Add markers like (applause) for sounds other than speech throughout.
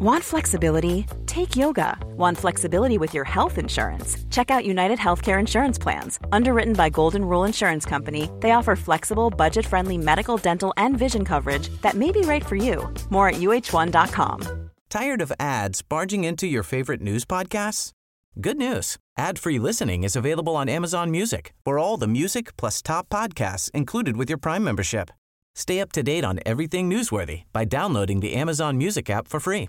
Want flexibility? Take yoga. Want flexibility with your health insurance? Check out United Healthcare Insurance Plans. Underwritten by Golden Rule Insurance Company, they offer flexible, budget friendly medical, dental, and vision coverage that may be right for you. More at uh1.com. Tired of ads barging into your favorite news podcasts? Good news. Ad-free listening is available on Amazon Music for all the music plus top podcasts included with your Prime membership. Stay up to date on everything newsworthy by downloading the Amazon Music app for free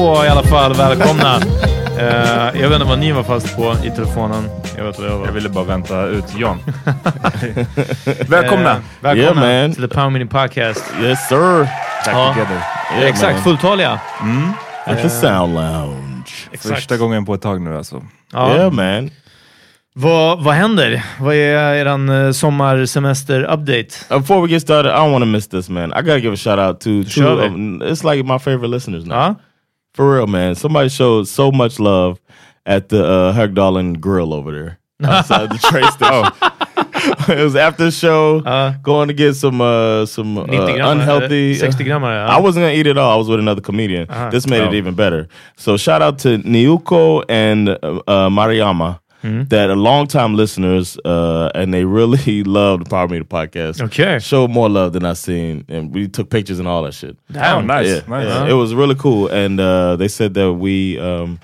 I alla fall, välkomna. Eh, jag vet inte vad ni var fast på i telefonen. Jag vet vad jag var. Jag ville bara vänta ut John. (laughs) Välkomna! Eh, välkomna Yeah, man. till The Power Mini Podcast. Yes, sir. Back Ja. together. Yeah, Exakt, man. fulltaliga. At the Sound Lounge. Exakt. Första gången på ett tag nu alltså. Ja. Yeah, man. Vad, vad händer? Vad är eran uh, sommarsemester-update? Uh, Before we get started, I don't want to miss this, man. I gotta give a shout out to two. Of, it's like my favorite listeners now. Ja? For real, man. Somebody showed so much love at the uh, Högdalen Grill over there outside the (laughs) train station. (laughs) it was after the show, Uh. going to get some uh, some uh, unhealthy. eh, 60 gram. I wasn't gonna eat it all. I was with another comedian. Uh-huh. This made Oh. it even better. So shout out to Niuko and uh, uh, Mariama. Hmm? That are longtime listeners, uh, and they really (laughs) love the Power Meter podcast. Okay. Show more love than I've seen, and we took pictures and all that shit. Oh, nice. Yeah, nice. yeah. It was really cool, and uh, they said that we um,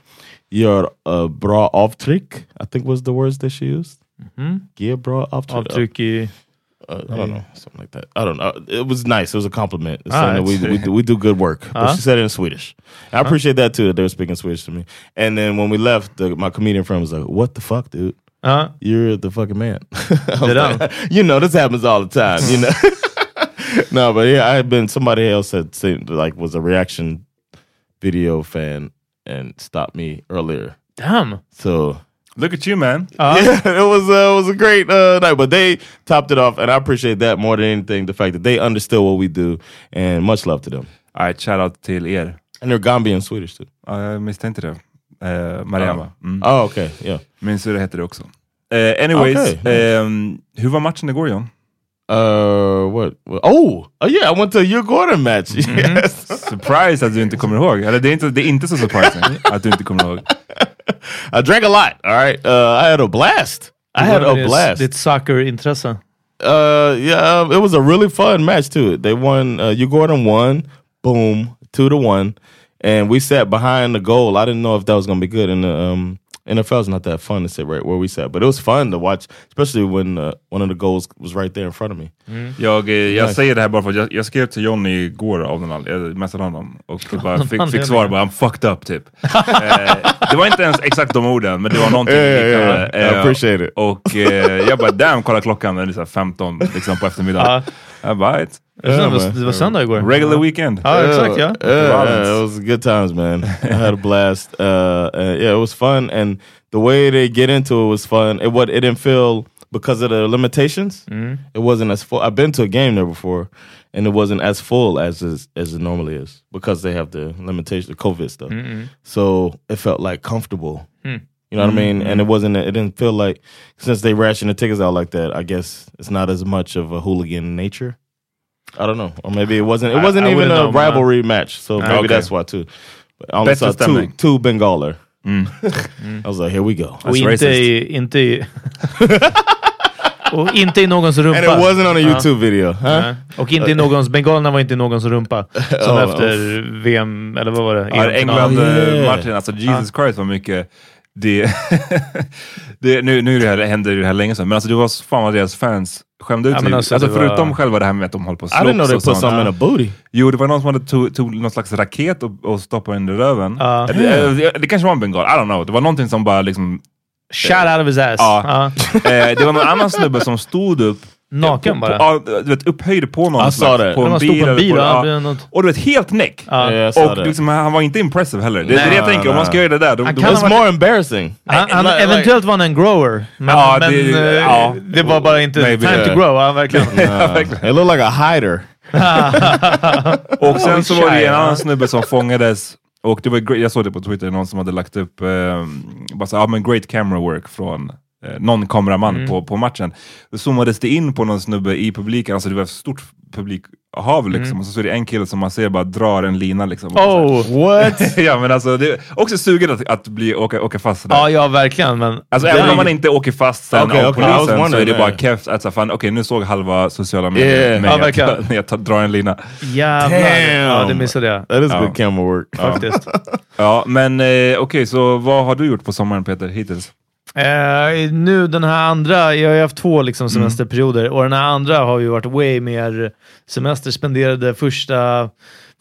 gör uh, bra avtryck. I think was the words that she used. Ger bra avtryck. Avtryck i... Uh, I don't know, something like that. I don't know. It was nice. It was a compliment. It's Ah, that we, we, do, we do good work. But Uh-huh. she said it in Swedish. I appreciate that too, that they were speaking Swedish to me. And then when we left, the, my comedian friend was like, What the fuck, dude? Ja. You're the fucking man. (laughs) I was Did I? like, you know, this happens all the time, you know? (laughs) no, but yeah, I had been, somebody else had said, like, was a reaction video fan and stopped me earlier. Damn! So Look at you man. Ja. (laughs) yeah, it was uh, it was a great uh, night, but they topped it off, and I appreciate that more than anything. The fact that they understood what we do, and much love to them. Alright, shoutout till er. And they're Gambian Swedish too. Ja, jag misstänkte det. Uh, Mariama. Mm. Oh, okay, yeah. Min syrra heter det också. Eh, anyways, Okej, nice. ehm, hur var matchen igår John? Uh, what? what- Oh, oh yeah, I went to a Hugh Gordon match. Yes, Surprise att du inte kommer ihåg. Eller det är inte, det är inte så surprising (laughs) att du inte kommer ihåg. (laughs) I drank a lot. All right, uh, I had a blast. I had a blast. Did soccer-intresse. Uh, yeah, um, it was a really fun match too. They won. Uh, Hugh Gordon won. Boom, two to one, and we sat behind the goal. I didn't know if that was gonna be good. And the um, NFL's not that fun to sit right where we sat, but it was fun to watch, especially when uh, one of the goals was right there in front of me. Jag, eh, jag Nice. säger det här bara för att jag, jag skrev till Johnny igår av någon anledning, jag messade honom och (laughs) typ bara fick, fick svar bara I'm fucked up typ. (laughs) eh, det var inte ens exakt de orden men det var någonting Yeah, yeah, yeah. I Eh, appreciate it. Och eh, jag bara damn, kolla klockan, den är liksom 15 liksom, på eftermiddagen. Jag bara right. Det var, man. det var söndag igår. Regular weekend. Ja, exakt ja. Yeah, Violence. it was good times, man. I had a blast. Uh, uh, yeah, it was fun, and the way they get into it was fun. It what it didn't feel because of the limitations. It wasn't as full. I've been to a game there before, and it wasn't as full as is, as it normally is because they have the limitation, the COVID stuff. So it felt like comfortable. You know what I mean? And it wasn't. It didn't feel like since they ration the tickets out like that. I guess it's not as much of a hooligan nature. I don't know, or maybe it wasn't. It I- wasn't I even wouldn't a know, man. rivalry match, so maybe okay. that's why too. But I only saw two, two Bengaler. (laughs) I was like, here we go. Och inte racist. i... Inte i (laughs) och inte i någons rumpa. And it wasn't on a Ja. YouTube video, huh? Ja. Och inte i någons... Bengalerna var inte i någons rumpa. (laughs) Som Oh, efter VM, eller vad var det? Ja. England-matchen, Oh, yeah. alltså Jesus Christ vad mycket det, (laughs) det, nu, nu är det här, händer det här länge sedan, men alltså det var fan vad deras fans skämde ut Ja, sig. alltså, Alltså, det var- förutom själva det här med att de håller på och I didn't know slåss they put something in a booty. Jo, det var någon som hade tog, tog någon slags raket och, och stoppade i röven. Ja. Det, det, det kanske var en bengal, I don't know. Det var någonting som bara liksom... Shot out of his ass. Ja. Ja. Eh, det var någon annan snubbe som stod upp Naken på, bara. På, ja, du vet, upphöjd på någon I saw that. på en bil. på en eller bil, på- ja, det något- Och du vet, helt näck. Ja. Yeah, Och liksom, han var inte impressive heller. Det är det Nej. jag tänker, om man ska göra det där. Då, Han då It's varit- more embarrassing. Han, han, Like- eventuellt var han en grower, men, Ja, men det- eh, ja. det var bara inte Maybe. time to Yeah. grow. (laughs) Ja, verkligen. It looked like a hider. (laughs) Och sen så var det en annan snubbe som fångades. Och det var, jag såg det på Twitter, någon som hade lagt upp eh, bara så, ja, men great camera work från eh, någon kameraman Mm. på, på matchen. Då zoomades det in på någon snubbe i publiken, alltså det var ett stort publikhav liksom. Och så är det en kille som man ser bara drar en lina liksom. Mm. Oh! What? (laughs) ja men alltså, det är också suget att, att bli, åka, åka fast. Ja, ja, verkligen. Men Alltså även är- om man inte åker fast sen Okej, av was polisen så är det bara keft att så fan, okej nu såg halva sociala medier Yeah. mig Ja, att- verkligen. när (laughs) jag tar- drar en lina. Jävlar. Damn. Ja, det missade jag. That is Ja. good camera work. Faktiskt. (laughs) Ja, men eh, okej, så vad har du gjort på sommaren Peter, hittills? Eh, nu den här andra, jag har ju haft två liksom, semesterperioder och den här andra har ju varit way mer semester. Spenderade första,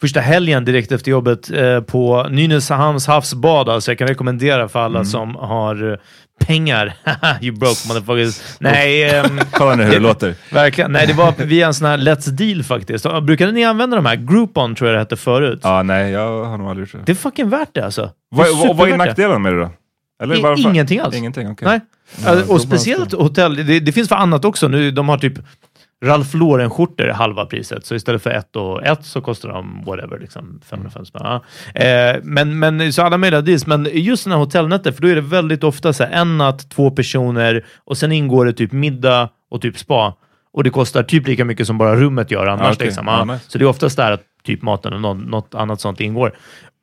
första helgen direkt efter jobbet eh, på Nynäshamns havsbad. Alltså jag kan rekommendera för alla som har eh, pengar. (laughs) you broke motherfuckers. Nej, ehm, (laughs) Kolla nu hur det låter. verkligen. Nej, det var via en sån här Let's Deal faktiskt. Brukade ni använda de här? Groupon tror jag det hette förut. Ja, nej, jag har nog aldrig gjort det. Det är fucking värt det alltså. Vad, är supervärt det. nackdelen med det då? Eller I- varför? ingenting alls. Ingenting, okej. Nej. Alltså, och speciellt hotell, det, det finns för annat också. Nu, de har typ Ralph Lauren-skjortor halva priset, så istället för ett och ett så kostar de whatever, liksom 550 spänn. Ja. Eh, men, men så alla möjliga deals. Men just den här hotellnätter, för då är det väldigt ofta så här, en natt, två personer och sen ingår det typ middag och typ spa. Och det kostar typ lika mycket som bara rummet gör annars. Ja, okej. liksom. Ja, Ja. Så det är oftast där att typ maten och något annat sånt ingår.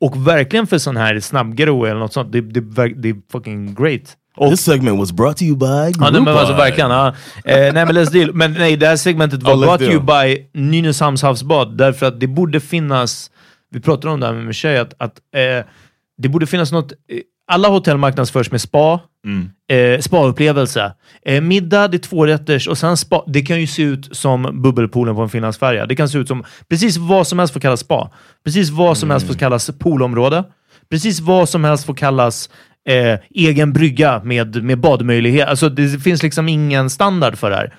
Och verkligen för sån här snabbgro eller något sånt, det, det, det är fucking great. Och This segment was brought to you by Ja, nej, men alltså verkligen. Ja. Eh, nej, men let's deal. Men nej, det här segmentet var Oh, brought to you by Nynäshamns havsbad. Därför att det borde finnas, vi pratade om det här med min tjej, att, att eh, det borde finnas något, eh, alla hotell marknadsförs med spa, Mm. eh, spaupplevelse. Eh, middag, det är två rätters och sen spa. Det kan ju se ut som bubbelpoolen på en finlandsfärja. Det kan se ut som precis vad som helst får kallas spa. Precis vad som helst får kallas poolområde. Precis vad som helst får kallas eh, egen brygga med, med badmöjlighet. Alltså det finns liksom ingen standard för det här.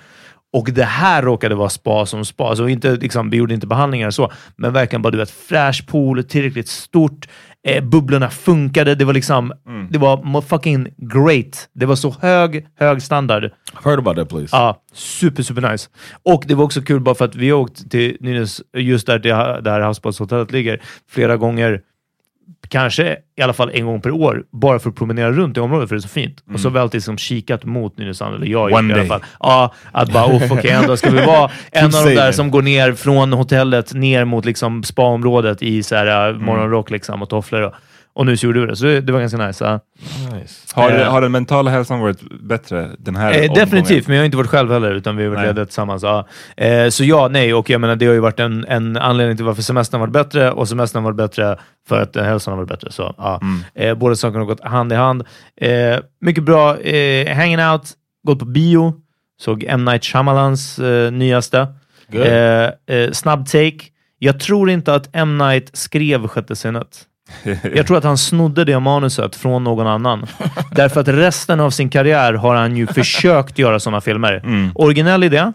Och det här råkade vara spa som spa. Alltså inte, liksom, vi gjorde inte behandlingar och så, men verkligen bara du vet, fräsch pool, tillräckligt stort. Eh, bubblorna funkade. Det var liksom, det var fucking great. Det var så hög, hög standard. I've heard about that place. Ja, super, super nice. Och det var också kul bara för att vi har åkt till Nynäs, just där, det- där havsbadshotellet ligger, flera gånger. Kanske i alla fall en gång per år, bara för att promenera runt i området för det är så fint. Och så har vi alltid liksom kikat mot Nynäshamn, eller jag One i alla fall. Ja, att bara, okej, ändå ska vi vara (laughs) en av de där som går ner från hotellet ner mot liksom spaområdet i så här, uh, morgonrock liksom, och tofflor. Och, och nu så gjorde vi det, så det, det var ganska nice. Nice. Har, Eh. har den mentala hälsan varit bättre den här Eh, omgången? definitivt, men jag har inte varit själv heller, utan vi har varit lediga tillsammans. Ja. Eh, så ja, nej, och jag menar, det har ju varit en, en anledning till varför semestern har varit bättre och semestern har varit bättre för att eh, hälsan har varit bättre. Så, ja. eh, båda sakerna har gått hand i hand. Mycket bra hanging out, gått på bio, såg M. Night Shyamalans nyaste. Good. Snabb take. Jag tror inte att M. Night skrev Sjätte sinnet. Jag tror att han snodde det manuset från någon annan. (laughs) Därför att resten av sin karriär har han ju (laughs) försökt göra sådana filmer. Originell idé.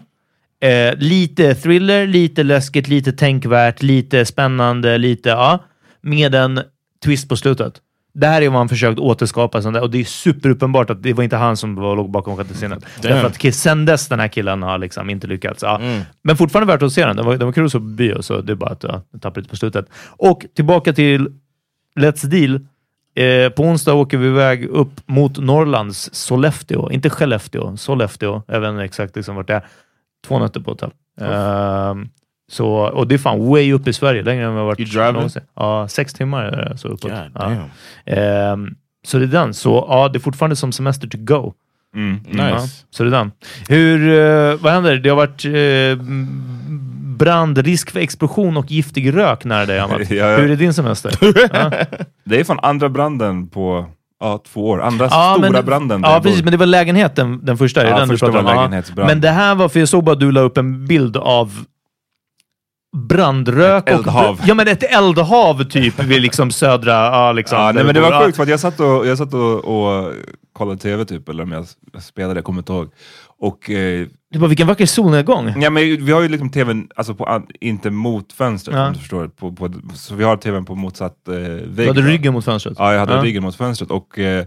Eh, lite thriller, lite läskigt, lite tänkvärt, lite spännande, lite ja, med en twist på slutet. Det här är vad han försökt återskapa där, och det är superuppenbart att det var inte han som var, låg bakom Sjätte sinnet. Därför att sen dess den här killen har liksom inte lyckats. Ja. Men fortfarande värt att se den. Den var, den var kul att se på bio, så det är bara att ja, jag tappade lite på slutet. Och tillbaka till Let's Deal. Eh, på onsdag åker vi iväg upp mot Norrlands Sollefteå. Inte Skellefteå, Sollefteå. Jag vet inte exakt liksom vart det är. Två nätter på hotell. Ehm, så, och det är fan way upp i Sverige, längre än har varit You någonsin. Ja, sex timmar är det så uppåt. Ja. Ehm, så det är den. Så ja, det är fortfarande som semester to go. Mm. Nice. Ja, så det är den. Hur, eh, vad händer? Det har varit eh, brand, risk för explosion och giftig rök nära dig, Amat. (laughs) Ja, ja. Hur är din semester? (laughs) ja. Det är från andra branden på ja, två år. Andra Ja, stora men, branden. Ja, precis. Men det var lägenhet den, första. Ja, den du första pratade var om? Men det här var, för jag såg bara att du la upp en bild av brandrök. Ett och- eldhav. Ja, men ett eldhav typ (laughs) vid liksom södra... Ja, liksom, Ja, nej, men det var sjukt för jag satt och, jag satt och, och kollade tv typ, eller om jag spelade, jag kommer inte ihåg. Och eh, Det var vilken vacker solnedgång. Ja, men vi har ju liksom tvn, alltså på, inte mot fönstret Ja. om du förstår. På, på, så vi har tvn på motsatt eh, vägg. Du hade ryggen mot fönstret. Ja, jag hade Ja. ryggen mot fönstret. Och eh,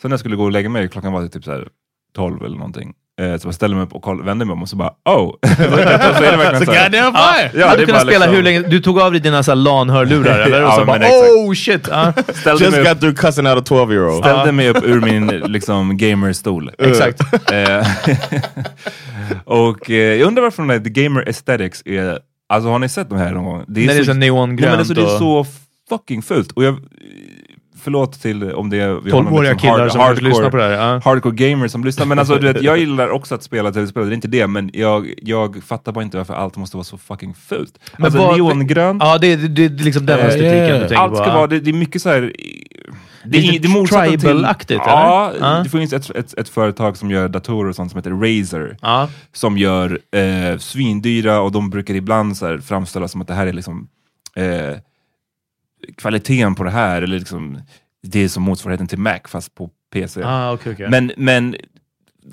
sen när jag skulle gå och lägga mig, klockan var typ så här 12 eller någonting. Eh, så jag ställde mig upp och koll, vände mig om och så bara oh! (laughs) så är det verkligen så här. Ja, du Ja, hade är kunnat bara spela liksom- hur länge... Du tog av dig dina så LAN-hörlurar (laughs) eller? Och Ja, så bara men exakt. oh shit! Ja. ställde, Just mig upp, got through cussing out a 12 year old. ställde mig upp ur min liksom, gamerstol. (laughs) Exakt. Eh, och eh, jag undrar varför den där The Gamer Aesthetics är... Alltså har ni sett de här någon gång? Det När det är så Nej, men neongrönt alltså, det är så fucking fult. Och jag, förlåt till om det är... vi har någon 12-åriga liksom killar hard- som hardcore, lyssnar på det här. Ja. hardcore gamers som lyssnar. Men alltså, du vet, (laughs) jag gillar också att spela tv-spel, det är inte det, men jag, jag fattar bara inte varför allt måste vara så fucking fult. Men alltså vad- neongrönt, Ja, det är, det är liksom den Eh, estetiken yeah. du tänker allt på. ska ja. vara, det, det är mycket så här. Det, är- det är tribal-aktigt, Ja? Ja. det finns ett, ett, ett företag som gör datorer och sånt som heter Razer. Ja. Som gör eh, svindyra och de brukar ibland så här framställa som att det här är liksom eh, kvaliteten på det här, eller liksom det är som motsvarigheten till Mac fast på PC. Ah, okay, okay. Men, men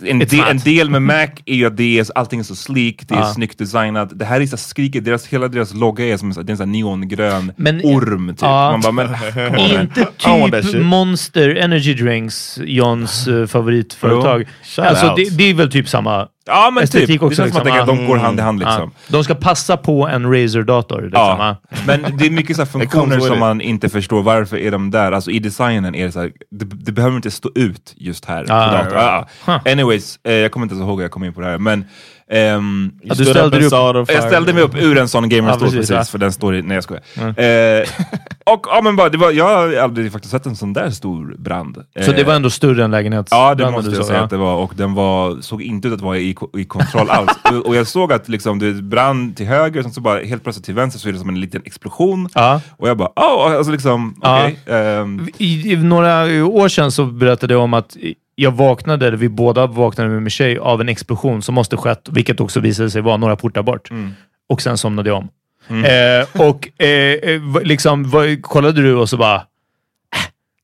en, not. en del med Mac är ju att det är, allting är så sleek, det är Ja. snyggt designat. Det här är så skriket, deras, hela deras logga är som en, sån neongrön Men- orm. Typ. Ja. Man bara, men. Inte typ. Monster Energy Drinks, Johns uh, favoritföretag. Alltså det, det är väl typ samma Ja men typ, estetik det också. känns som att liksom. det- de går hand i hand liksom. Ja. De ska passa på en Razer-dator. Liksom. Ja, men det är mycket så här (laughs) funktioner som man inte förstår. Varför är de där? Alltså i designen är det så här, det, det behöver inte stå ut just här. Ah, på datorn. right. Ah, Huh. Anyways, eh, jag kommer inte ens ihåg hur jag kom in på det här. Men, ehm, Ja, du ställde dig upp- jag ställde mig upp ur en sån gamerstol Ja, precis, precis, för den står i... Nej jag skojar. Eh, och ja, men bara, det var, jag har aldrig faktiskt sett en sån där stor brand. Så det Eh, var ändå större än lägenhetsbranden? Ja, det måste jag säga ja. att det var. Och den var, såg inte ut att vara i, i kontroll alls. och, (laughs) och jag såg att liksom, det brann till höger, och så bara helt plötsligt till vänster så är det som en liten explosion. Ja. Och jag bara, oh, alltså liksom, okej. ehm, I, I några år sedan så berättade jag om att jag vaknade, eller vi båda vaknade med min tjej, av en explosion som måste skett, vilket också visade sig vara några portar bort. Mm. Och sen somnade jag om. Eh, och eh, eh, liksom, vad, kollade du och så bara... äh,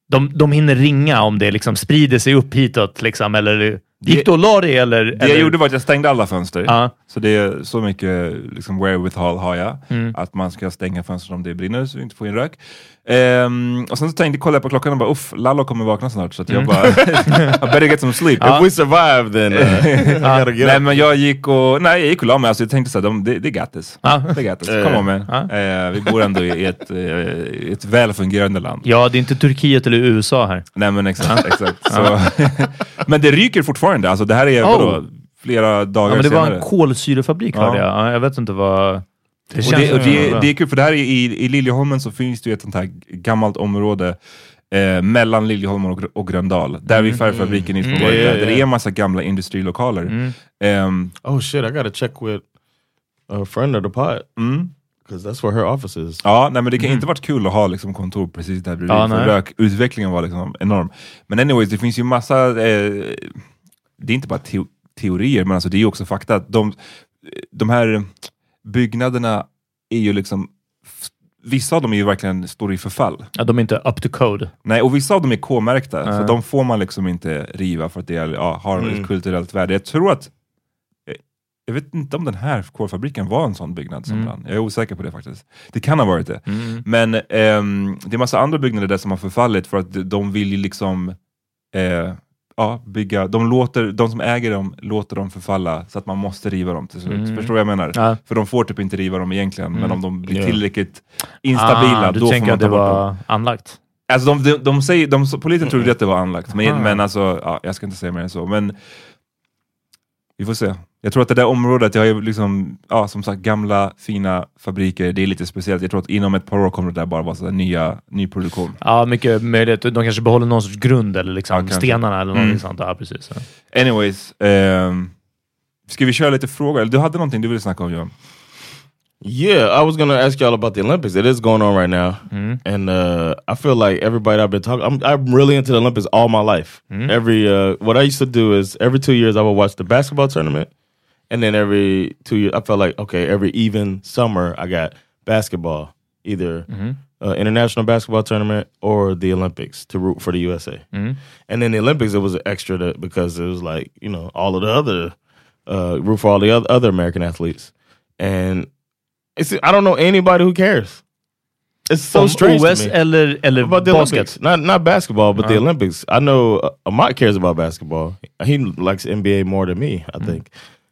De, de hinner ringa om det liksom sprider sig upp hitåt. Liksom, eller, gick du och la dig? Eller, det eller? jag gjorde var att jag stängde alla fönster. Ja. Så det är så mycket liksom, wherewithal har jag. Mm. Att man ska stänga fönstren om det brinner så vi inte får in rök. Ehm, och sen så tänkte, kollade jag på klockan och bara uff, Lallo kommer vakna snart så att Mm. jag bara (laughs) (laughs) I better get some sleep. If we survive, then uh, (laughs) I Nej men jag gick och, nej jag gick och la mig, alltså, jag tänkte såhär, de, they, they got this. Ja. They got this. Come on man. Ja. Eh, vi bor ändå i ett, i ett välfungerande land. Ja, det är inte Turkiet eller USA här. Nej men exakt. exakt. Så, men det ryker fortfarande, alltså det här är Oh. vadå, flera dagar Ja, men det var senare. en kolsyrefabrik Ja. hörde jag. Ja, jag vet inte vad... Det Och det, och det, det är kul för det här är i, i Liljeholmen så finns det ju ett sånt här gammalt område eh, mellan Liljeholmen och, och Gröndal, där Mm. vid färgfabriken i Ismaborg, Yeah, yeah, där, där det är massa gamla industrilokaler. Mm. Ehm, Oh shit, I gotta check with a friend of the pod. mm. Because that's where her office is. Ja, nej, men det kan inte varit kul att ha liksom, kontor precis där bredvid, Ja, för rökutvecklingen var liksom enorm. Men anyways, det finns ju massa, eh, det är inte bara teorier, men alltså, det är ju också fakta. att De, de här byggnaderna är ju liksom, vissa av dem är ju verkligen, står i förfall. Ja, de är inte up to code. Nej, och vissa av dem är K-märkta, Ja. så de får man liksom inte riva för att det är, ja, har Mm. ett kulturellt värde. Jag tror att eh, jag vet inte om den här kolfabriken var en sån byggnad som Mm. brann. Jag är osäker på det faktiskt. Det kan ha varit det. Mm. Men ehm, det är massa andra byggnader där som har förfallit för att de vill ju liksom eh, ja, bygga, de, låter, de som äger dem låter dem förfalla så att man måste riva dem till slut. Mm. Förstår du vad jag menar? Ja. För de får typ inte riva dem egentligen, men Mm. om de blir tillräckligt instabila, ah, du då får tänker man att ta det bort dem. var anlagt? Alltså de, de, de säger, de, polisen trodde att det var anlagt, men, men alltså, ja, jag ska inte säga mer än så. Men vi får se. Jag tror att det där området, jag har ju liksom, ja, som sagt gamla fina fabriker, det är lite speciellt. Jag tror att inom ett par år kommer det där bara vara så där nya, ny produktion. Ja, mycket möjligt. De kanske behåller någon sorts grund eller liksom Ja, stenarna eller något Mm. sånt. Ja, precis. Ja. Anyways, ehm, ska vi köra lite frågor? Eller Du hade någonting du ville snacka om Johan? Yeah, I was gonna ask y'all about the Olympics. It is going on right now, Mm. and uh, I feel like everybody I've been talking. I'm I'm really into the Olympics all my life. Every uh, what I used to do is every two years I would watch the basketball tournament, and then every two years I felt like okay, every even summer I got basketball, either uh, international basketball tournament or the Olympics to root for the USA. Mm. And then the Olympics, it was extra to, because it was like you know all of the other uh, root for all the oth- other American athletes. And it's I don't know anybody who cares. It's so Om strange OS eller, eller about the basket? Olympics, not not basketball, but the Olympics. I know uh, Amat cares about basketball. He likes NBA more than me, I think.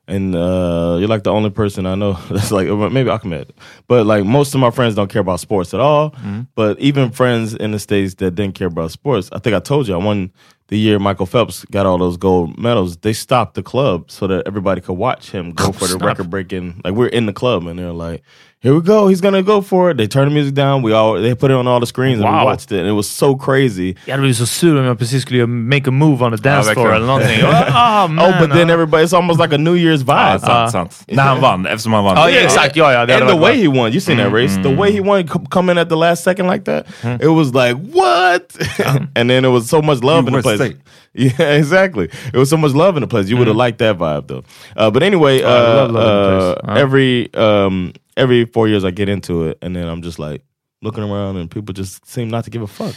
And uh, you're like the only person I know (laughs) that's like maybe Ahmed, but like most of my friends don't care about sports at all. But even friends in the states that didn't care about sports, I think I told you I won the year Michael Phelps got all those gold medals. They stopped the club so that everybody could watch him go for the record breaking. Like we're in the club and they're like, "Here we go, he's gonna go for it." They turned the music down. We all they put it on all the screens and we watched it. And it was so crazy. Jag hade blivit så sur om jag precis skulle göra make a move on the dance Ja, floor verkligen. eller någonting. Ah, (laughs) man, (laughs) oh, but then ah. everybody, it's almost like a New Year's Ja, vibe. sant, sant. När han vann, eftersom han vann. Ja, ja, exakt. Ja, ja, and the way he won, you seen that race? The way he won, co- come in at the last second like that, Mm-hmm. it was like what? (laughs) and then it was so much love You in the place. Sick. (laughs) Yeah, exactly. It was so much love in the place. You would have liked that vibe though. Uh, but anyway, love uh, love the uh, place. Uh-huh. every um, every four years I get into it, and then I'm just like looking around, and people just seem not to give a fuck.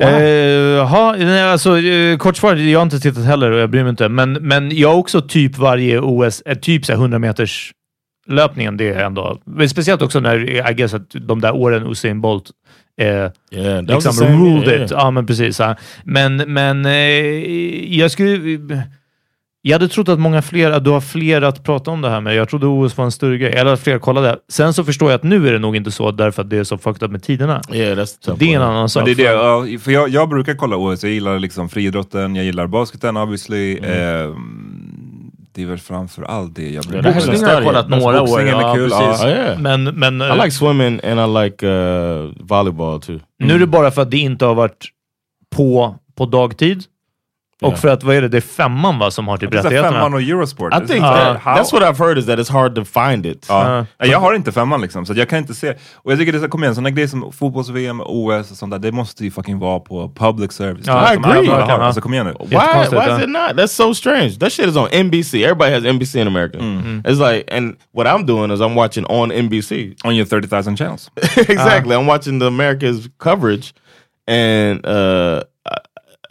Eh, Jaha, nej, alltså uh, kort svar, jag har inte tittat heller och jag bryr mig inte. Men, men jag har också typ varje OS, eh, typ så här 100 meters löpningen, det är ändå... Men speciellt också när, I guess, att de där åren Usain Bolt eh, Yeah, liksom ruled it. yeah. Ja, men precis. ja. Men, men eh, jag skulle... Jag hade trott att många fler, att du har fler att prata om det här med. Jag trodde OS var en större grej. Eller att fler kollade. Sen så förstår jag att nu är det nog inte så, därför att det är så fucked up med tiderna. Yeah, Det är en annan sak. Det är det, ja, för jag, jag brukar kolla OS, jag gillar liksom friidrotten, jag gillar basketen obviously. Ehm, det är väl framför allt det jag kolla. Boxning har jag kollat några år. är Ja, kul, precis. ja. Ja. Men, men I eh, like swimming and I like uh, volleyball too. nu är det bara för att det inte har varit på, på dagtid. Och för att, vad är det, det är femman va, som har typ rättigheterna? femman och Eurosport. I think Uh, that, that's what I've heard is that it's hard to find it. Ja. Uh. Ja, jag har inte femman liksom, så jag kan inte se. Och jag tycker det komma igen, sådana grejer som fotbolls-VM, OS och sånt där, det måste ju fucking vara på public service. Är I agree. har. Alltså kom igen nu. Why? Why is it not? That's so strange. That shit is on NBC. Everybody has NBC in America. It's like, and what I'm doing is I'm watching on NBC. On your 30,000 channels. (laughs) exactly. I'm watching the America's coverage, and uh,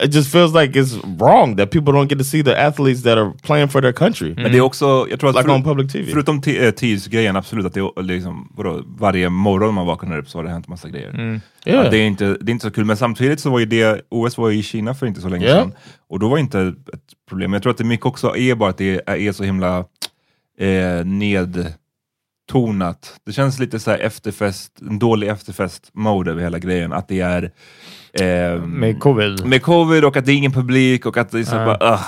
it just feels like it's wrong that people don't get to see the athletes that are playing for their country. Men det är också, jag tror att Like förut- on public TV. förutom t- eh, tidsgrejen, absolut att det är liksom, vadå, varje morgon man vaknar upp så har det hänt massa grejer. Yeah. Ja, det, är inte, det är inte så kul, men samtidigt så var ju det, OS var ju i Kina för inte så länge Ja. sedan. Och då var inte ett problem. Jag tror att det mycket också är bara att det är, är så himla eh, nedtonat. Det känns lite så här efterfest, en dålig efterfest-mode över hela grejen. Att det är eh, Med covid. med covid och att det är ingen publik och att det är så Ja. bara, ugh.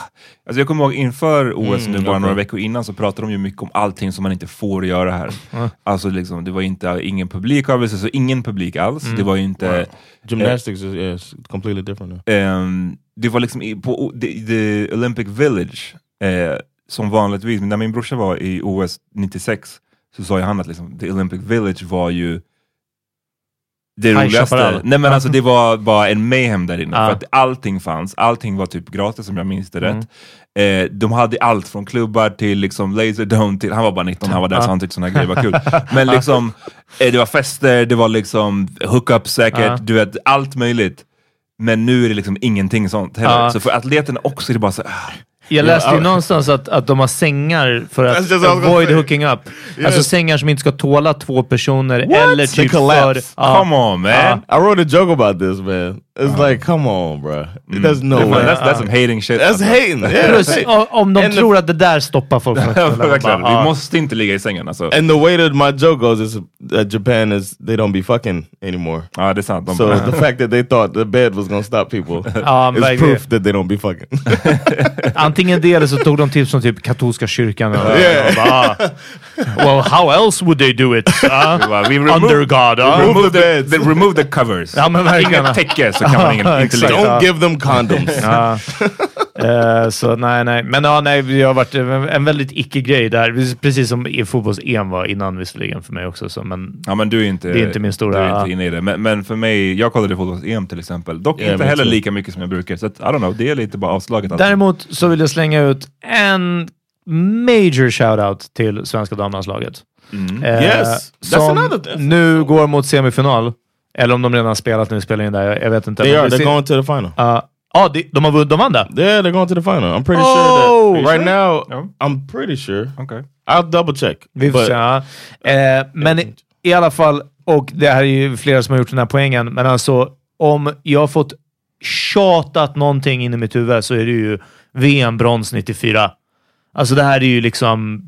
Alltså jag kommer ihåg inför OS Mm, nu, bara några veckor innan, så pratade de ju mycket om allting som man inte får göra här. Ja. Alltså liksom, det var inte ingen publik av så ingen publik alls. Mm. Det var ju inte... Gymnastics is yeah, it's completely different. Ehm, det var liksom i, på the, the Olympic Village, eh, som vanligtvis, när min brorsa var i OS 96, så sa ju han att liksom, the Olympic Village var ju det High roligaste. Chaparral. Nej men alltså det var bara en mayhem där inne. Ja. För att allting fanns, allting var typ gratis om jag minns det Mm. rätt. Eh, de hade allt från klubbar till liksom Laserdome till, han var bara 19, han var där Ja. så han tyckte sådana grejer var kul. (laughs) Men liksom, eh, det var fester, det var liksom hookups säkert, Ja. du vet allt möjligt. Men nu är det liksom ingenting sånt heller. Så för atleterna också är det bara så ah, Jag läste ju Ja, någonstans att, att de har sängar för That's att avoid hooking up. Alltså sängar som inte ska tåla två personer What? eller typ för... Ja. come on man. I wrote a joke about this, man. It's like, come on, bro. There's no way. that's, that's some hating shit. That's alltså. hating. Yeah. Plus, om de And the- tror att det där stoppar folk från att (laughs) vi måste inte ligga i sängen alltså. And the way that my joke goes is that Japan is they don't be fucking anymore. Ja det är sant. De So the fact that they thought the bed was gonna stop people is (laughs) proof that they don't be fucking. (laughs) Antingen det eller så tog de tips från typ katolska kyrkan. Och, Yeah. och bara, ah, well, how else would they do it? (laughs) Remove- under God. ah. remove, the, the, remove the covers. Ja, men verkligen. Inget täcke så kan man ingen, inte don't give them condoms. Ja. (laughs) Eh, så nej, nej. Men ja, nej, det har varit en, en väldigt icke-grej där. Precis som i fotbolls-EM var innan visserligen för mig också. Så, men Ja men du är inte, Det är inte min stora- du är inte inne i det. Men, men för mig, jag kollade fotbolls-EM till exempel. Dock Yeah, inte heller lika mycket som jag brukar. Så att, I don't know, det är lite bara avslaget. Däremot så vill jag slänga ut en major shoutout till svenska damlandslaget. Mm. Eh, Yes, that's som nu går mot semifinal. Eller om de redan spelat när vi spelar in där, jag, jag vet inte. They Men are. det They're going to the final. Ja, Ja, de, de, har, de vann det. Yeah, they're going to the final. I'm pretty Oh! sure that right now. Yeah. I'm pretty sure. Okay. I'll double check. Vi får But- se. ja. Eh, men i, i alla fall, och det här är ju flera som har gjort den här poängen, men alltså om jag har fått tjatat någonting in i mitt huvud så är det ju VM-brons 94. Alltså det här är ju liksom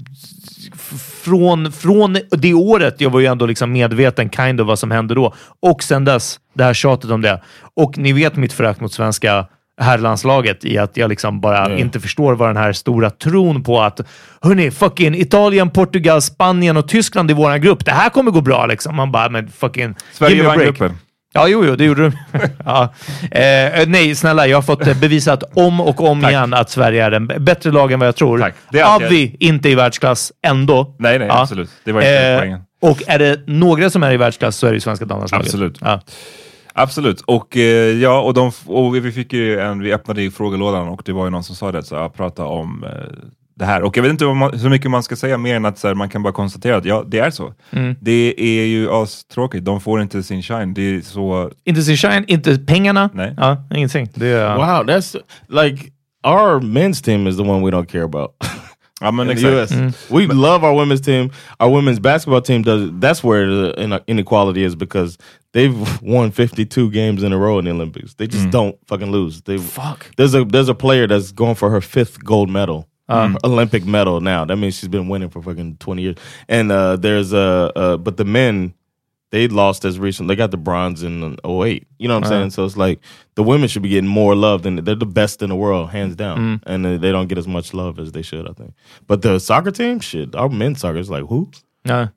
från, från det året, jag var ju ändå liksom medveten kind of vad som hände då. Och sen dess, det här tjatet om det. Och ni vet mitt förakt mot svenska herrlandslaget i att jag liksom bara Mm. inte förstår vad den här stora tron på att hörni, fucking Italien, Portugal, Spanien och Tyskland i våran grupp. Det här kommer gå bra liksom. Man bara, men fucking... Sverige vann gruppen. Ja, jo, jo, det gjorde de. (laughs) ja. eh, nej, snälla, jag har fått eh, bevisat om och om Tack. igen att Sverige är en bättre lag än vad jag tror. Tack. Det alltid- Avi, inte i världsklass ändå. Nej, nej, Ja. absolut. Det var inte Eh, poängen. och är det några som är i världsklass så är det ju svenska damlandslaget. Absolut. Ja. Absolut. Och eh, ja, och, de, och vi fick ju en, vi öppnade i frågelådan och det var ju någon som sa det, så jag pratade om eh, det här. Och jag vet inte man, så mycket man ska säga mer än att så här, man kan bara konstatera att ja, det är så. Mm. Det är ju astråkigt. De får inte sin shine. Det är så... Inte sin shine, inte pengarna. Nej. Ja, ingenting. Det är, Wow, that's like our men's team is the one we don't care about. Ja, men in the exakt. US. We love our women's team. Our women's basketball team does. That's where the ine- inequality is because they've won 52 games in a row in the Olympics. They just don't fucking lose. They Fuck. There's a there's a player that's going for her fifth gold medal. Her Olympic medal now. That means she's been winning for fucking 20 years. And uh, there's a, uh, but the men, they lost as recent. They got the bronze in 08. You know what I'm saying? So it's like the women should be getting more love than they're the best in the world, hands down. And uh, they don't get as much love as they should, I think. But the soccer team, shit, our men's soccer is like, who? ja.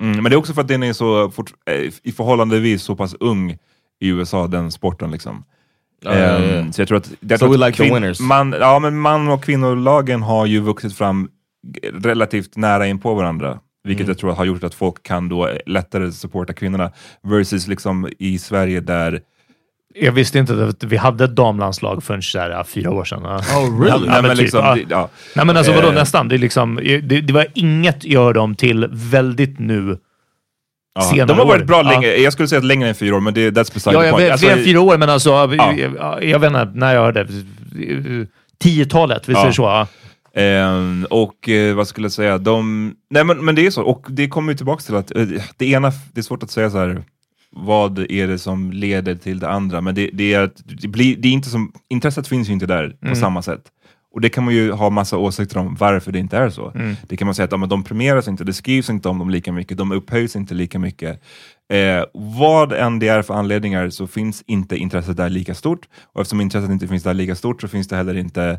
Mm, men det är också för att den är så fort, eh, i förhållandevis så pass ung i USA, den sporten liksom. Ja. Så jag tror att... Jag So tror we like the winners. Man, ja, men man och kvinnolagen har ju vuxit fram relativt nära in på varandra. Vilket Mm. jag tror har gjort att folk kan då lättare supporta kvinnorna. Versus liksom i Sverige där... Jag visste inte att vi hade ett damlandslag förrän så här, fyra år sedan. Oh, really? Ja, men men typ, liksom, ja. ja. Nej men alltså vadå Eh. nästan? Det, är liksom, det, det var inget jag hörde om till väldigt nu. Ja, de har varit år. bra Ja. länge. Jag skulle säga längre än fyra år, men det, that's beside Ja, the point. Alltså, fler än fyra år, men alltså, Ja. jag, jag vet inte när jag hörde. Tiotalet, visst Ja. är det så? Ja. Ehm, och eh, vad skulle jag säga, de... Nej men, men det är så, och det kommer ju tillbaka till att eh, det ena, det är svårt att säga så här. vad är det som leder till det andra, men det, det är att det blir, det är inte som, intresset finns ju inte där på samma sätt. Och det kan man ju ha massa åsikter om varför det inte är så. Det kan man säga att ja, men de premieras inte, det skrivs inte om dem lika mycket, de upphöjs inte lika mycket. Eh, vad än det är för anledningar så finns inte intresset där lika stort. Och eftersom intresset inte finns där lika stort så finns det heller inte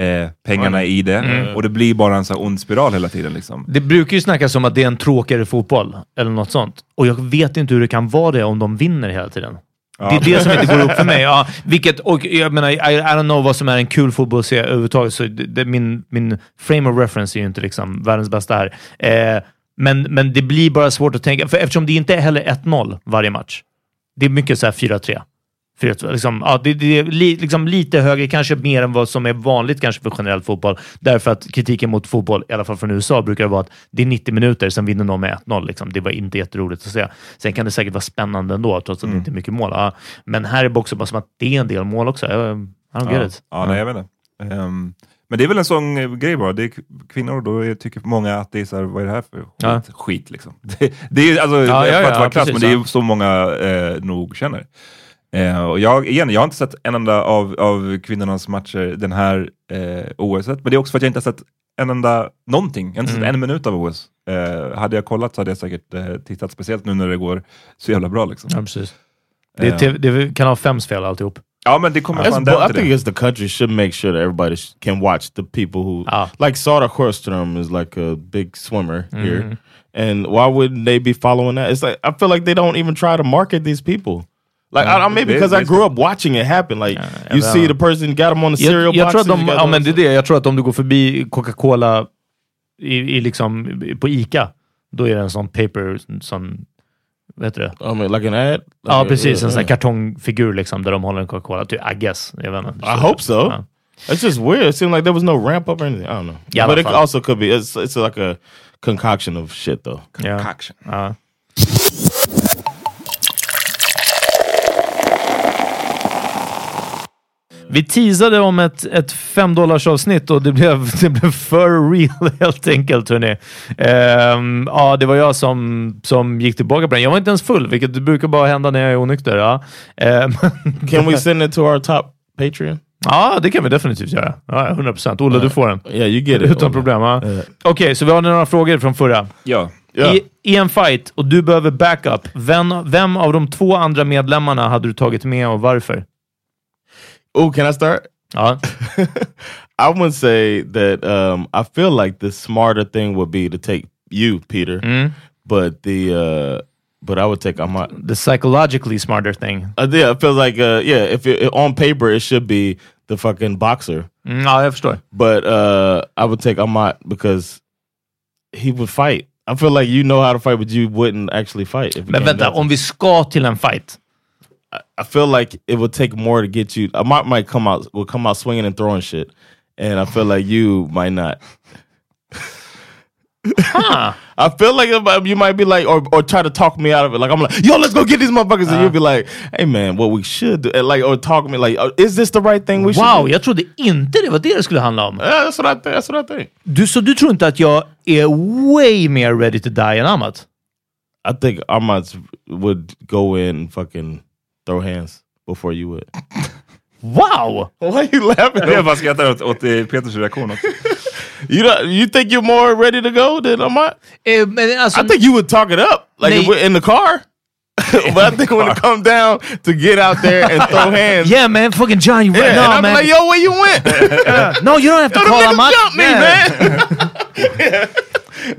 eh, pengarna i det. Och det blir bara en så ond spiral hela tiden. Liksom. Det brukar ju snackas om att det är en tråkigare fotboll, eller något sånt. Och jag vet inte hur det kan vara det om de vinner hela tiden. Det är det som inte går upp för mig. Ja, vilket, och jag menar, I, I don't know vad som är en kul fotboll att se överhuvudtaget, så det, det, min, min frame of reference är ju inte liksom världens bästa här. Eh, men, men det blir bara svårt att tänka, för eftersom det inte är heller 1-0 varje match. Det är mycket så här 4-3. 4-2, Liksom, ja, det, det är li, liksom lite högre, kanske mer än vad som är vanligt kanske för generell fotboll. Därför att kritiken mot fotboll, i alla fall från USA, brukar vara att det är 90 minuter, sen vinner någon med 1-0. Liksom. Det var inte jätteroligt att se. Sen kan det säkert vara spännande ändå, trots att det inte är mycket mål. Ja. Men här är det också bara som att det är en del mål också. Jag, I don't Ja, get it. ja, nej, jag vet inte. Ehm, men det är väl en sån eh, grej bara. Det är kvinnor, då tycker många att det är så här, vad är det här för skit? Ja. skit liksom. (laughs) Det, det är alltså, Ja, ja, inte ja, vara precis, men det är så många eh, nog känner. Eh, och jag, igen, jag har inte sett en enda av, av kvinnornas matcher den här eh, OS, men det är också för att jag inte har sett en enda någonting, jag har inte Mm. sett en minut av OS. Eh, hade jag kollat så hade jag säkert eh, tittat, speciellt nu när det går så jävla bra. Liksom. Ja, precis. Det är, TV, det är Kanal 5s fel alltihop. Ja, men det kommer fan den I think it's the country should make sure that everybody can watch the people who Ah. like Sara Sjöström is like a big swimmer Mm-hmm. here, and why wouldn't they be following that? It's like I feel like they don't even try to market these people. Like I, I maybe because I grew up watching it happen. Like Yeah, you yeah. see the person got them on the cereal Jag, jag tror att boxes, de, ja, them men det är det. Jag tror att om du går förbi Coca-Cola i, i liksom, på Ica, då är det en sån paper, sån, vad heter det? I mean, like an ad. Ja, Like, precis. yeah, En sån yeah. kartongfigur liksom, där de håller en Coca-Cola. Typ, I guess. Jag vet inte. I hope so. Ja. It's just weird. It seemed like there was no ramp up or anything. I don't know. Yeah, but it fine. also could be. It's it's like a concoction of shit though. Ja. Concoction. Ja. Vi teasade om ett, ett 5 avsnitt och det blev, (laughs) det blev för real helt enkelt. Hörni. Ehm, ja, det var jag som, som gick tillbaka på den. Jag var inte ens full, vilket brukar bara hända när jag är onykter. Ja. Ehm, (laughs) Can we send it to our top Patreon? ja, det kan vi definitivt göra. Ja, 100 procent. Olle, du får den. Yeah, you get it. Utan problem. Ja. Yeah. Okej, så vi har några frågor från förra. Ja. Yeah. I, I en fight och du behöver backup, vem, vem av de två andra medlemmarna hade du tagit med och varför? Oh, can I start? Ja. I would say that um, I feel like the smarter thing would be to take you, Peter. Mm. But the uh, but I would take Ahmad. The psychologically smarter thing. Uh, yeah, it feels like uh, yeah. If it, on paper it should be the fucking boxer, No, I have a story. but uh, I would take Ahmad because he would fight. I feel like you know how to fight, but you wouldn't actually fight. Men vänta, om vi ska till en fight. I feel like it would take more to get you. Ahmad might come out will come out swinging and throwing shit, and I feel like you might not. Huh. (laughs) I feel like you might be like, or or try to talk me out of it. Like I'm like, yo, let's go get these motherfuckers, and you'll be uh-huh. like, hey man, what we should do, and like, or talk me like, oh, is this the right thing we should? Wow, do? jag trodde inte det var det det skulle handla om. Yeah, that's what I think. That's what I think. Du, så du tror inte att jag är way mer ready to die än Amat? I think Ahmad would go in fucking throw hands before you would. (laughs) Wow! Why are you laughing? Jag bara skrattar åt, åt eh, Peters reaktion också. (laughs) you don't, you think you're more ready to go than Ahmad? Eh, men alltså, I think you would talk it up, like if we're in the car. (laughs) but I think when it comes down to get out there and throw hands, yeah man, fucking John, you yeah, no and I'm man. like, yo, where you went? no, you don't have to Yo, call niggas Amat. jumped me, man.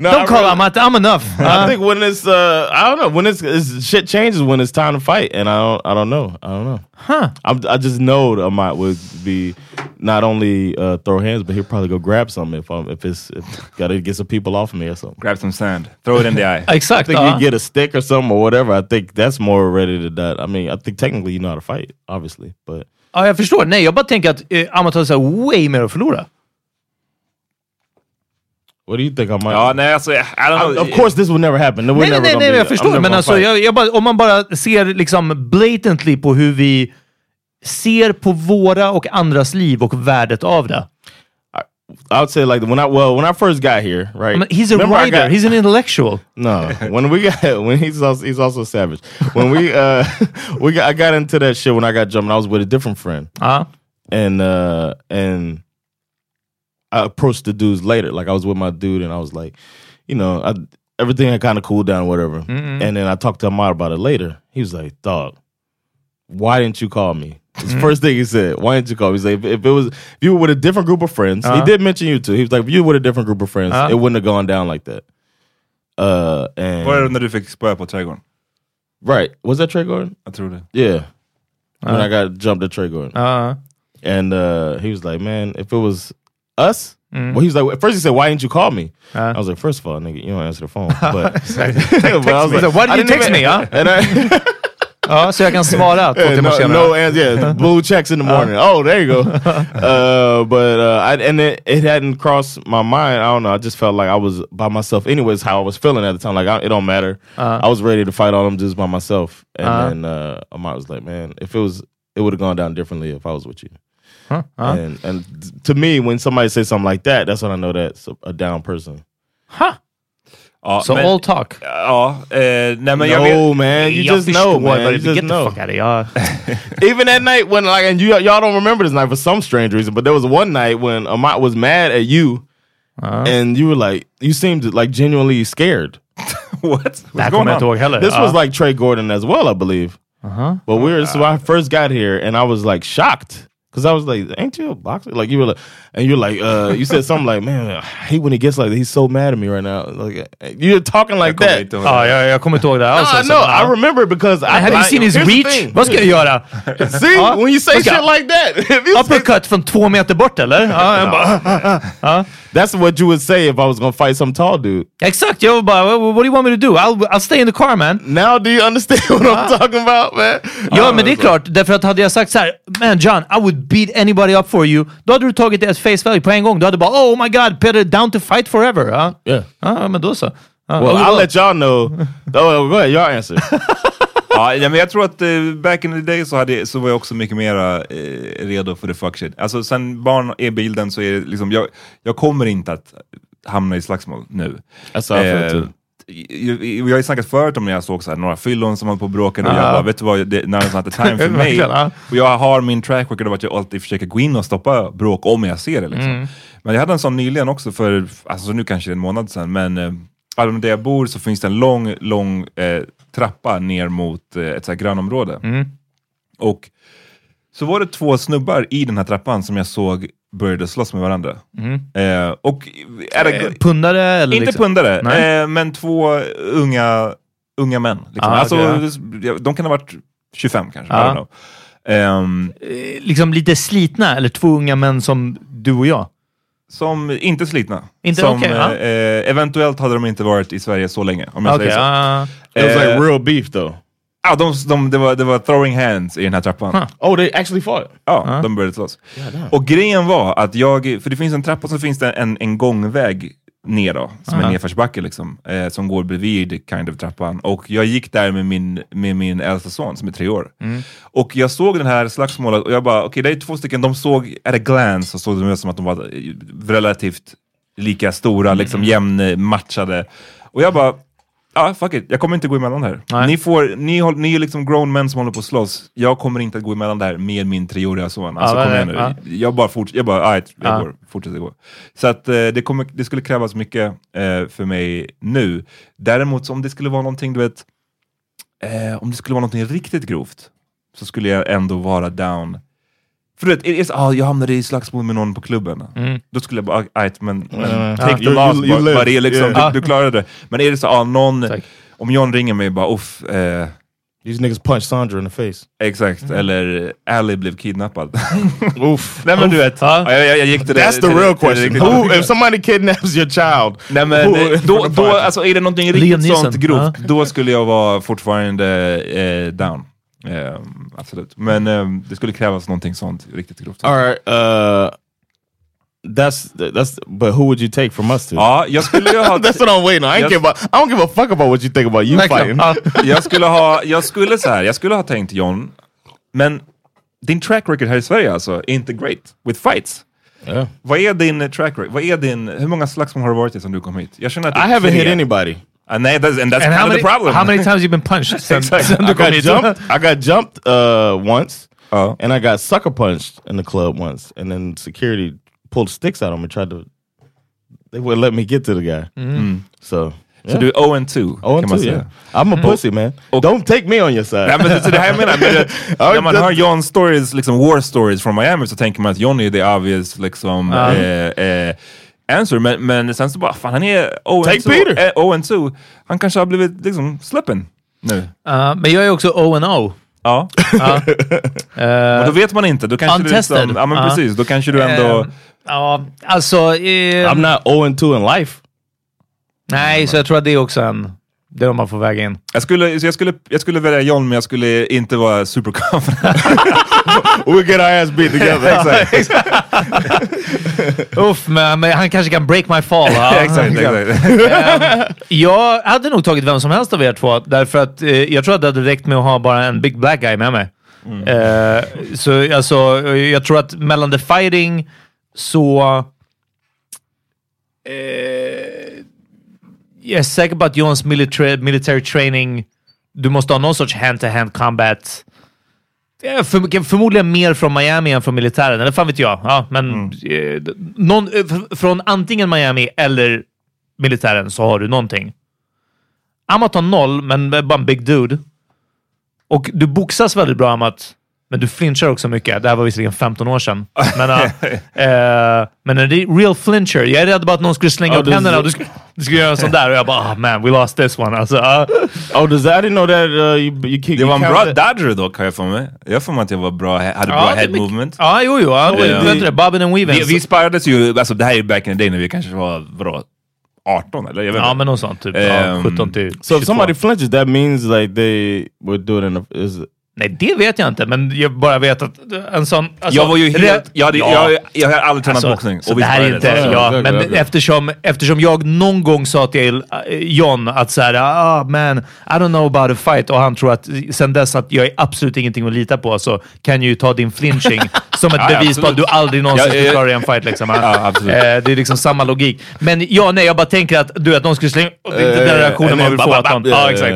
No, I Don't call really- Amat, I'm enough. I think when it's uh, I don't know when it's, it's shit changes when it's time to fight, and I don't I don't know I don't know. huh. I'm, I just know that Amat would be not only uh, throw hands, but he'll probably go grab something if I'm if it's if gotta get some people off of me or something. Grab some sand, throw it in the eye. (laughs) I Exakt. think ja. you get a stick or something or whatever. I think that's more ready to that. I mean, I think technically you know how to fight, obviously, but Ja, jag förstår. Nej, jag bara tänker att eh, Amat har så här way mer att förlora. What do you think I might? Ja, nej alltså, I don't know. I- of course, this would never happen. We're Nej, nej, never nej, nej be- jag förstår. Men alltså, jag, jag bara, om man bara ser liksom blatantly på hur vi ser på våra och andras liv och värdet av det. I would say like when I well when I first got here, right? Men he's a Remember I writer, got- he's an intellectual. No, when we got (laughs) when he's also he's also savage. When we uh (laughs) we got I got into that shit when I got jumped. I was with a different friend, Ja. and uh and I approached the dudes later. Like I was with my dude, and I was like, you know, I, everything had kind of cooled down, whatever. And then I talked to Ahmad about it later. He was like, "Dog, why didn't you call me?" His first thing he said, "Why didn't you call me?" He's like, "If, if it was if you were with a different group of friends, he did mention you too. He was like, if you were with a different group of friends, Uh-huh. it wouldn't have gone down like that." Uh, and Var det när du fick spöa på trädgården? Right. Was that Trey Gordon? Jag tror det. Yeah. When I got jumped at Trey Gordon. Ja. And uh, he was like, man, if it was us, well, he was like, at first he said, why didn't you call me? I was like, first of all, nigga, you don't answer the phone. (laughs) But, (laughs) but I was like, Why did I you text even- me, huh? (laughs) And I, ja, så jag kan svara två Yeah, timmar no, senare. no answer. Yeah, blue checks in the morning. oh, there you go. uh, but uh, I, and it, it hadn't crossed my mind. I don't know. I just felt like I was by myself. Anyways, how I was feeling at the time. Like I, it don't matter. I was ready to fight all them just by myself. And Uh-huh. then uh, Ahmad was like, "Man, if it was, it would have gone down differently if I was with you." Huh? And and to me, when somebody says something like that, that's when I know that's a, a down person. Huh? Ja, Så men, all talk. Ja, eh, nej men jag vet... man, you jag just know, man. You just get the know. fuck out of (laughs) even that night when like and you y'all don't remember this night for some strange reason, but there was one night when Amat was mad at you, and you were like you seemed like genuinely scared. (laughs) What? What's going kommer jag inte on? ihåg heller. This Ja. was like Trey Gordon as well, I believe. Uh -huh. But we were when I first got here, and I was like shocked because I was like, "Ain't you a boxer?" Like you were like, and you're like, uh, you said (laughs) something like, "Man, I hate when he gets like that. He's so mad at me right now." Like you're talking like that. ihåg Ja, jag, jag kommer inte ihåg det alls. No, alltså. no. I remember because I Have you seen his reach? Vad ska jag göra? (laughs) See, Ja. when you say shit like that, (laughs) Uppercut från två meter bort eller? Ja, jag bara, That's what you would say if I was gonna fight some tall dude. exakt, jag bara, what, do you want me to do? I'll, I'll stay in the car man. Now do you understand what I'm ah. talking about, man? Ja, Uh, men det är klart. Därför att hade jag sagt så här, man John, I would beat anybody up for you. Då hade du tagit det as face value på en gång. Du hade bara, oh my god, Peter, down to fight forever. Ja, Yeah. ja men då så. Ja, Well, I'll let y'all know. (laughs) Oh, go ahead, y'all answer. (laughs) ja, men jag tror att eh, back in the day så, hade, så var jag också mycket mer eh, redo för the fuck shit. Alltså sen barn är bilden så är det liksom, jag, jag kommer inte att hamna i slagsmål nu. Feel too. jag, har ju snackat förut om när jag såg så här, några fyllon som höll på och bråkade och Ja. jag bara, vet du vad, det, now is not the time för mig. Och jag har min track record av att jag alltid försöker gå in och stoppa bråk om jag ser det. Liksom. Mm. Men jag hade en sån nyligen också för, alltså nu kanske det är en månad sedan, men eh, alltså, där jag bor så finns det en lång, lång eh, trappa ner mot eh, ett så här grönområde. Mm. Och så var det två snubbar i den här trappan som jag såg började slåss med varandra. Eh, och är det, Mm. Eh, Pundare eller? inte liksom? pundare, eh, men två unga, unga män. Liksom. Ah, alltså, okej, De kan ha varit 25 kanske. Ehm, Eh, Liksom lite slitna, eller två unga män som du och jag? som inte slitna. Inte? som, Okej, ja. eh, eventuellt hade de inte varit i Sverige så länge. Om jag Okej, säger så. ah. It was like Eh, real beef though. Ja, de, de, det, var, det var throwing hands i den här trappan. Huh. Oh, they actually fought. Ja, de började slåss. Och grejen var att jag, för det finns en trappa och så finns det en, en gångväg ner då, som Ja. är nedförsbacke liksom, eh, som går bredvid kind of trappan. Och jag gick där med min, med min äldsta son som är tre år. Och jag såg den här slagsmålet och jag bara, okej det är två stycken, de såg, at a glance, så såg de ut som att de var eh, relativt lika stora, liksom jämnmatchade. Och jag bara, Ja, fuck it. Jag kommer inte gå emellan här. Nej. Ni, får, ni, håll, ni är liksom grown men som håller på att slåss. Jag kommer inte att gå emellan där med min treåriga son. Alltså, Ja, kom igen nu. Jag bara, forts jag bara, right, jag Ja. går, fortsätter gå. Så att eh, det, kommer, det skulle krävas mycket eh, för mig nu. Däremot om det skulle vara någonting, du vet, eh, om det skulle vara någonting riktigt grovt, så skulle jag ändå vara down. För du vet, är det så, ah, jag hamnade i slagsmål med någon på klubben. Mm. Då skulle jag bara, ah, right, men, men Mm. take Ja. the You- loss, you- you liksom, Yeah. du, du klarade det. Men är det så, ah, någon, Tack. om John ringer mig bara, uff, eh, These niggas punched Sandra in the face. exakt, eller Ali blev kidnappad. (laughs) Oof. Nej men du vet, ja, jag, jag, jag gick till det. That's the till det- real till det question. riktigt- Who, if somebody kidnaps your child, Nej men who- eh, då, (laughs) då, alltså är det någonting riktigt sånt grovt, då skulle jag vara fortfarande eh, down. Eh, absolut. Men eh, det skulle krävas någonting sånt riktigt grovt. all right, uh, that's that's. But who would you take from us two? Ja, jag skulle ju ha... (laughs) that's what I'm waiting on. I, ain't Yes. give a, I don't give a fuck about what you think about you fighting. Ja. jag skulle ha, jag skulle så här, jag skulle ha tänkt John, men din track record här i Sverige alltså, är inte great with fights. Yeah. Vad är din track record? Vad är din, hur många slagsmål har du varit i sen du kom hit? Jag känner att I haven't hit anybody. Nej, that's, and that's And kind how of many, the problem. how many (laughs) times you been punched sen, Exakt. sen I got jumped. I got jumped uh, once, Ja. and I got sucker punched in the club once, and then security pulled sticks out on me. Tried to, they wouldn't let me get to the guy. So, Så yeah. du är 0 and 2 Oh, kan man too, säga. yeah. I'm a pussy, man. Don't take me on your side. Nej, men det, så det här jag menar, men när man det- hör John stories, liksom war stories från Miami så tänker man att John är the obvious liksom, eh, eh, answer. Men, men sen så bara, fan han är 0 Take and 2. Peter. Eh, 0 and 2. Han kanske har blivit liksom släppen nu. Ja, men jag är också O&O. Ja, (laughs) Ja. och då vet man inte. Då kanske du Untested. liksom, ja men Ja. precis, då kanske du ändå... Eh, Ja, alltså... eh, I'm not 0 and 2 in life. nej, så jag tror att det är också en... Det är de man får väga in. Jag skulle, jag, skulle, jag skulle välja John, men jag skulle inte vara super confident. (laughs) We'll get our ass beat together. Uff, men, men han kanske kan break my fall. Ja. (laughs) exakt, exakt. Jag hade nog tagit vem som helst av er två, därför att eh, jag tror att det hade räckt med att ha bara en big black guy med mig. Eh, så alltså, jag tror att mellan the fighting så... Eh, jag är säker på att Johns military, military training, du måste ha någon sorts hand-to-hand combat. Eh, För, förmodligen mer från Miami än från militären, eller fan vet jag. Ja, men eh, någon, eh, från antingen Miami eller militären så har du någonting. Amat har noll, men bara en big dude. Och du boxas väldigt bra Amat, men du flinchar också mycket. Det här var visserligen 15 år sedan. Men, (laughs) uh, eh, men en re- real flincher. Jag är rädd bara att någon skulle slänga Ja, upp du- händerna och du skulle, du skulle göra en sån där och jag bara oh, man, we lost this one. Alltså, uh, oh, does that? I didn't know that uh, you, you kick. Det var you en bra dodger dock, har jag för mig. Jag för mig att jag var bra, hade bra är head mycket- movement. Ja, jo, jo. Ja, Ja. vet du det? Bobbin and weaving. Vi, vi sparrades ju, alltså det här är back in the day när vi kanske var, vadå, 18 eller? Jag vet ja, inte. men något sånt. Typ. ja, Ehm, 17 till So if 22. somebody flinches, that means like they would do it in a is Nej, det vet jag inte, men jag bara vet att en sån... Alltså, jag var ju helt... Jag, hade, Ja. jag, jag har aldrig tränat Alltså, boxning. Så vi det här är inte... Ja, Ja, men. Eftersom, eftersom jag någon gång sa till eh, John att så här, ah man, I don't know about a fight och han tror att sen dess att jag är absolut ingenting att lita på så kan jag ju ta din flinching (laughs) som ett Ja, bevis på att absolut. du aldrig någonsin skulle klara en fight. Liksom. Ja, absolut. Eh, det är liksom samma logik. Men ja, nej, jag bara tänker att du vet, de skulle slänga... Och det är inte den reaktionen eh, man vill få. Att ja, exakt.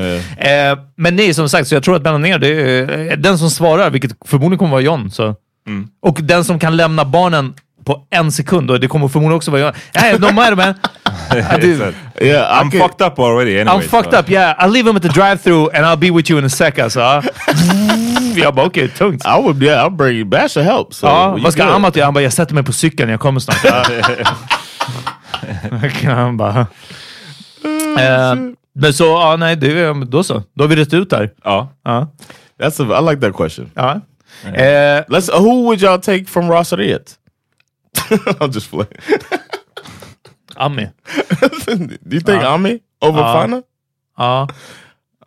men nej, som sagt, så jag tror att mellan er, det är den som svarar, vilket förmodligen kommer vara John. Så. Mm. Och den som kan lämna barnen på en sekund, och det kommer förmodligen också vara John. Hey, no matter man. (laughs) Yeah, I'm can- fucked up already I'm anyway. fucked so. up, yeah. I'll leave him at the drive-through and I'll be with you in a sec alltså. (laughs) jag bara okej, tungt. I would, yeah, I'll bring you. Bash will help. So Ja, vad ska. Amat göra? Han bara, jag sätter mig på cykeln, jag kommer snart. (laughs) Ja. Han bara... Eh, men så, ja nej, det, är- då så. Då har vi rätt ut där. Ja. Ja. That's a, I like that question. ja. Eh, Let's. Uh, who would y'all take from Rosseriet? (laughs) I'll just play. (laughs) Ami. Do (laughs) you think Ami over Uh, Fana? Ja.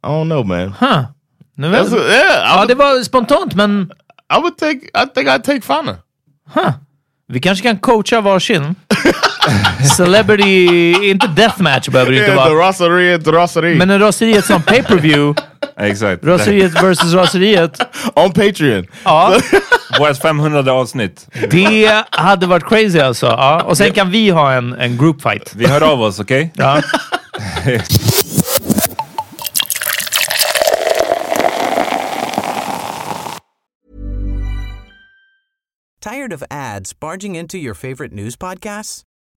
I don't know, man. Huh. Nu a, yeah, I, ja, would, det var spontant, men I would take. I think I'd take Fana. huh. vi kanske kan coacha varsin. Celebrity, inte deathmatch behöver det inte the vara. The Rosseriet Men en raseriet som pay-per-view, (laughs) Exakt. raseriet versus raseriet. (laughs) on Patreon. Ja, (laughs) Vårt 500 avsnitt. det hade varit crazy alltså. Ja. Och sen kan vi ha en, en group fight. Vi hör av oss, okej? Ja. Tired of ads barging into your favorite news podcasts?